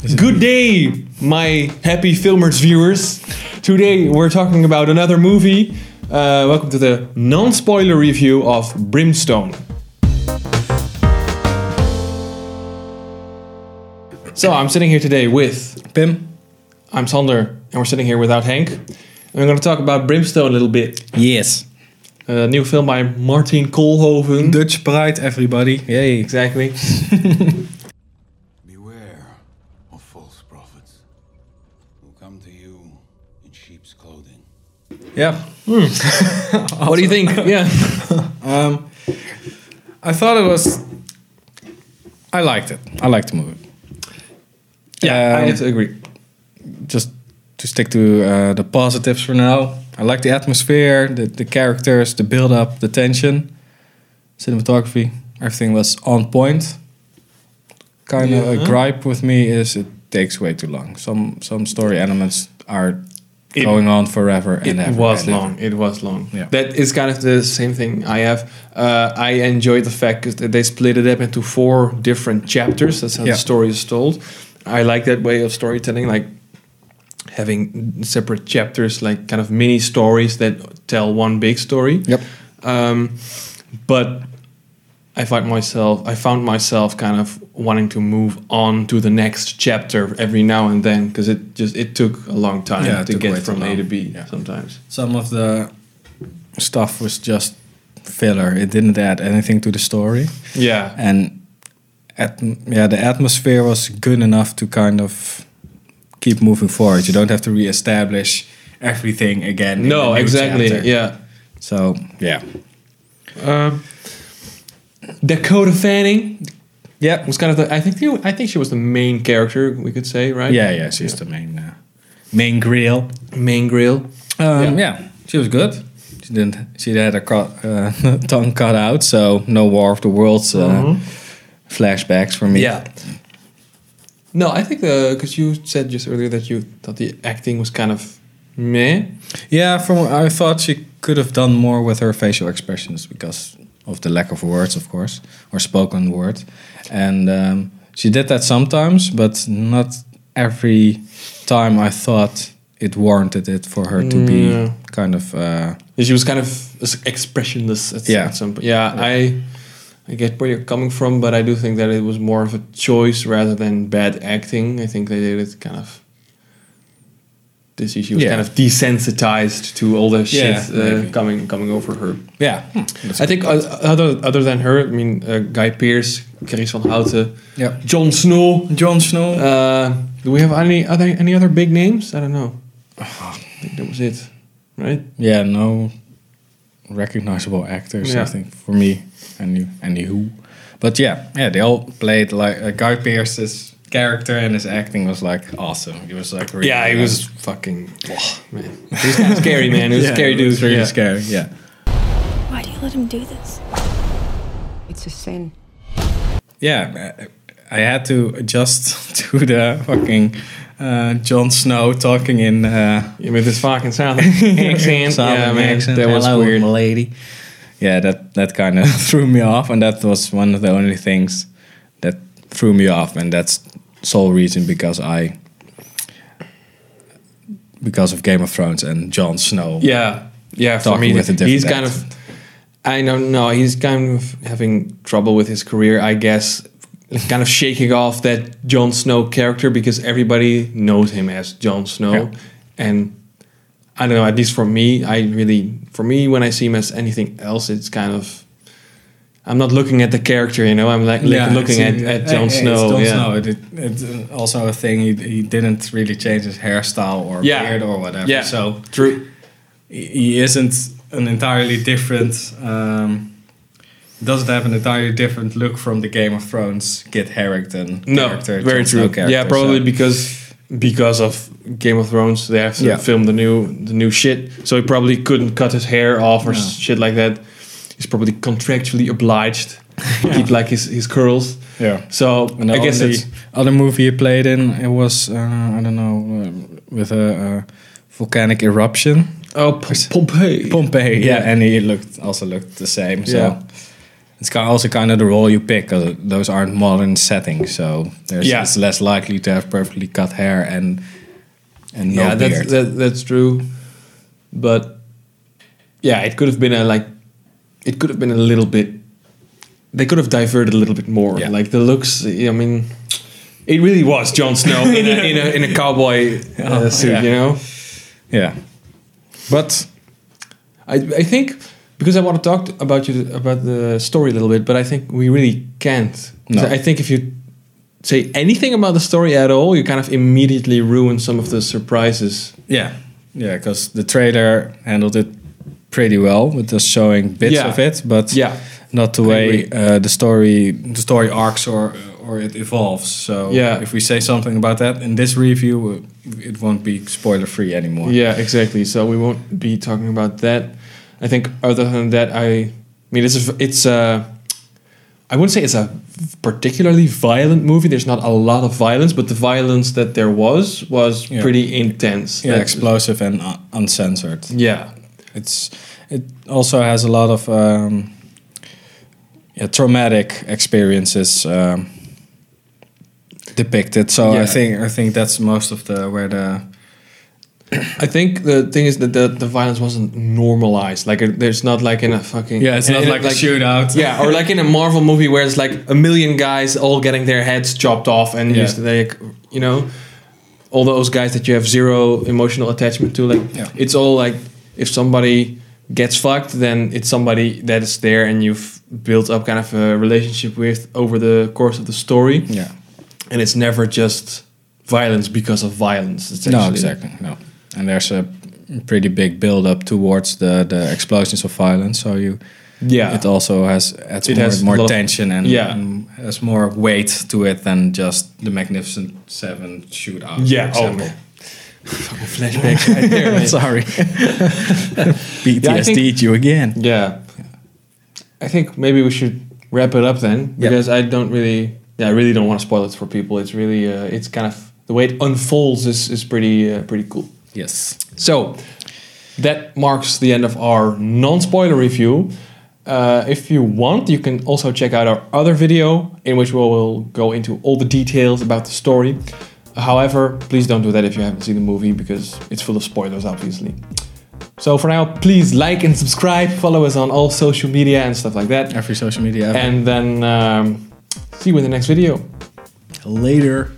Good day, my happy filmers viewers. Today we're talking about another movie. Uh, welcome to the non-spoiler review of Brimstone. So I'm sitting here today with Pim? I'm Sander, and we're sitting here without Hank. And we're going to talk about Brimstone a little bit. Yes. A new film by Martin Koolhoven. Dutch Pride, everybody. Yay. Exactly. Beware of false prophets who come to you in sheep's clothing. Yeah. what do you think? Yeah. Um, I thought it was. I liked it. I liked the movie. Yeah, I Um, have to agree. Just to stick to uh, the positives for now. I like the atmosphere, the, the characters, the build up, the tension, cinematography. Everything was on point. Kind of Yeah. a gripe with me is it takes way too long. Some some story elements are It- going on forever and It ever was long. ever. It was long. Yeah. That is kind of the same thing I have. Uh, I enjoyed the fact that they split it up into four different chapters. That's how Yeah. the story is told. I like that way of storytelling, like having separate chapters, like kind of mini stories that tell one big story. Yep. Um, but I find myself, I found myself kind of wanting to move on to the next chapter every now and then because it just it took a long time Yeah, to get from A to B. Yeah. Sometimes. some of the stuff was just filler. It didn't add anything to the story, Yeah. and at, yeah, the atmosphere was good enough to kind of keep moving forward. You don't have to reestablish everything again. No, exactly. chapter. Yeah. So yeah, Um, Dakota Fanning yeah, was kind of the. I think the, I think she was the main character. We could say, right? yeah, yeah. She's the main uh, main grill. Main grill. Um, Yeah. yeah. she was good. She didn't. She had her cut, uh, tongue cut out, so no War of the Worlds uh, Mhm. flashbacks for me. Yeah. No, I think because you said just earlier that you thought the acting was kind of meh. Yeah, from I thought she could have done more with her facial expressions because of the lack of words, of course, or spoken word, and um, she did that sometimes, but not every time. I thought it warranted it for her to Yeah. be kind of uh, She was kind of expressionless at, Yeah. at some point. Yeah, I I get where you're coming from, but I do think that it was more of a choice rather than bad acting. I think they did it kind of. This she was Yeah. kind of desensitized to all the shit Yeah, uh, coming coming over her. yeah. I think uh, other other than her, I mean, uh, Guy Pearce, Carice van Houten, Yeah. Jon Snow. Jon Snow. Uh, do we have any other any other big names? I don't know. I think that was it, right? yeah, no recognizable actors. Yeah. I think for me, any any who, but yeah, yeah, they all played like uh, Guy Pearce's character and his acting was like awesome. He was like really Yeah, he good. was fucking oh, man. He was kind of scary, man. He was a scary it dude. was really yeah. scary. Yeah, Why do you let him do this? It's a sin. yeah. uh, I had to adjust to the fucking uh, Jon Snow talking in uh, Yeah, with his fucking Southern accent. Southern yeah, man, accent. that was Hello, weird. lady. Yeah, that that kind of threw me off, and that was one of the only things that threw me off, and that's sole reason because I because of Game of Thrones and Jon Snow. Yeah, yeah. For me, with a different he's kind of. I don't know. He's kind of having trouble with his career, I guess. Kind of shaking off that Jon Snow character because everybody knows him as Jon Snow, Yeah. and I don't know. At least for me, I really, for me, when I see him as anything else, it's kind of. I'm not looking at the character, you know. I'm like Yeah, looking at, at Jon hey, Snow. It's Jon yeah. Snow. It, it, it's also a thing. He, he didn't really change his hairstyle or Yeah. beard or whatever. Yeah. So True. he isn't an entirely different. Um, doesn't have an entirely different look from the Game of Thrones Kit Harington No, character. very Jon Snow true. character, yeah, probably so- because because of Game of Thrones, they have to Yeah. film the new the new shit. So he probably couldn't cut his hair off or No. shit like that. He's probably contractually obliged to keep like his, his curls. yeah. So And I guess the other movie he played in it was uh, I don't know uh, with a, uh volcanic eruption. oh P- Pompeii. Pompeii, yeah, Yeah. and he looked also looked the same. So Yeah. it's kind also kind of the role you pick because those aren't modern settings, so there's Yeah. it's less likely to have perfectly cut hair and and no yeah, beard. that's that, that's true. But yeah, it could have been a like, it could have been a little bit. They could have diverted a little bit more. Yeah. Like the looks. I mean, it really was Jon Snow in a in a, in a cowboy uh, Oh, suit. yeah. You know. yeah, but I, I think because I want to talk about you about the story a little bit, but I think we really can't. No. I think if you say anything about the story at all, you kind of immediately ruin some of the surprises. yeah, yeah, because the trailer handled it pretty well with just showing bits Yeah. of it, but Yeah. not the I way uh, the story the story arcs or or it evolves. So Yeah. if we say something about that in this review, uh, it won't be spoiler free anymore. Yeah, exactly. So we won't be talking about that. I think other than that, I, mean, it's a, it's a, I wouldn't say it's a particularly violent movie. There's not a lot of violence, but the violence that there was was Yeah. pretty intense. yeah, That's- explosive and un- uncensored. Yeah, It's it also has a lot of um, yeah, traumatic experiences um, depicted. So Yeah. I think I think that's most of the where the I think the thing is that the, the violence wasn't normalized. Like it, there's not like in a fucking yeah, it's not in like, a shootout. yeah, or like in a Marvel movie where it's like a million guys all getting their heads chopped off, and Yeah. you, like, you know, all those guys that you have zero emotional attachment to. Like, Yeah. it's all like if somebody gets fucked, then it's somebody that is there, and you've built up kind of a relationship with over the course of the story, yeah. and it's never just violence because of violence. It's No, exactly. No, and there's a pretty big build up towards the the explosions of violence. So you Yeah, it also has adds It more, has more tension and, yeah. and has more weight to it than just the Magnificent Seven shootout. Yeah, oh, example. Fucking flashback right there. Sorry. PTSD think- you again. Yeah. I think maybe we should wrap it up then Yeah. because I don't really yeah, I really don't want to spoil it for people. It's really uh, it's kind of the way it unfolds is is pretty uh, pretty cool. Yes. So that marks the end of our non-spoiler review. Uh, if you want, you can also check out our other video in which we will go into all the details about the story. However, please don't do that if you haven't seen the movie because it's full of spoilers, obviously. So for now, please like and subscribe, follow us on all social media and stuff like that. Every social media. ever. And then um, see you in the next video. later.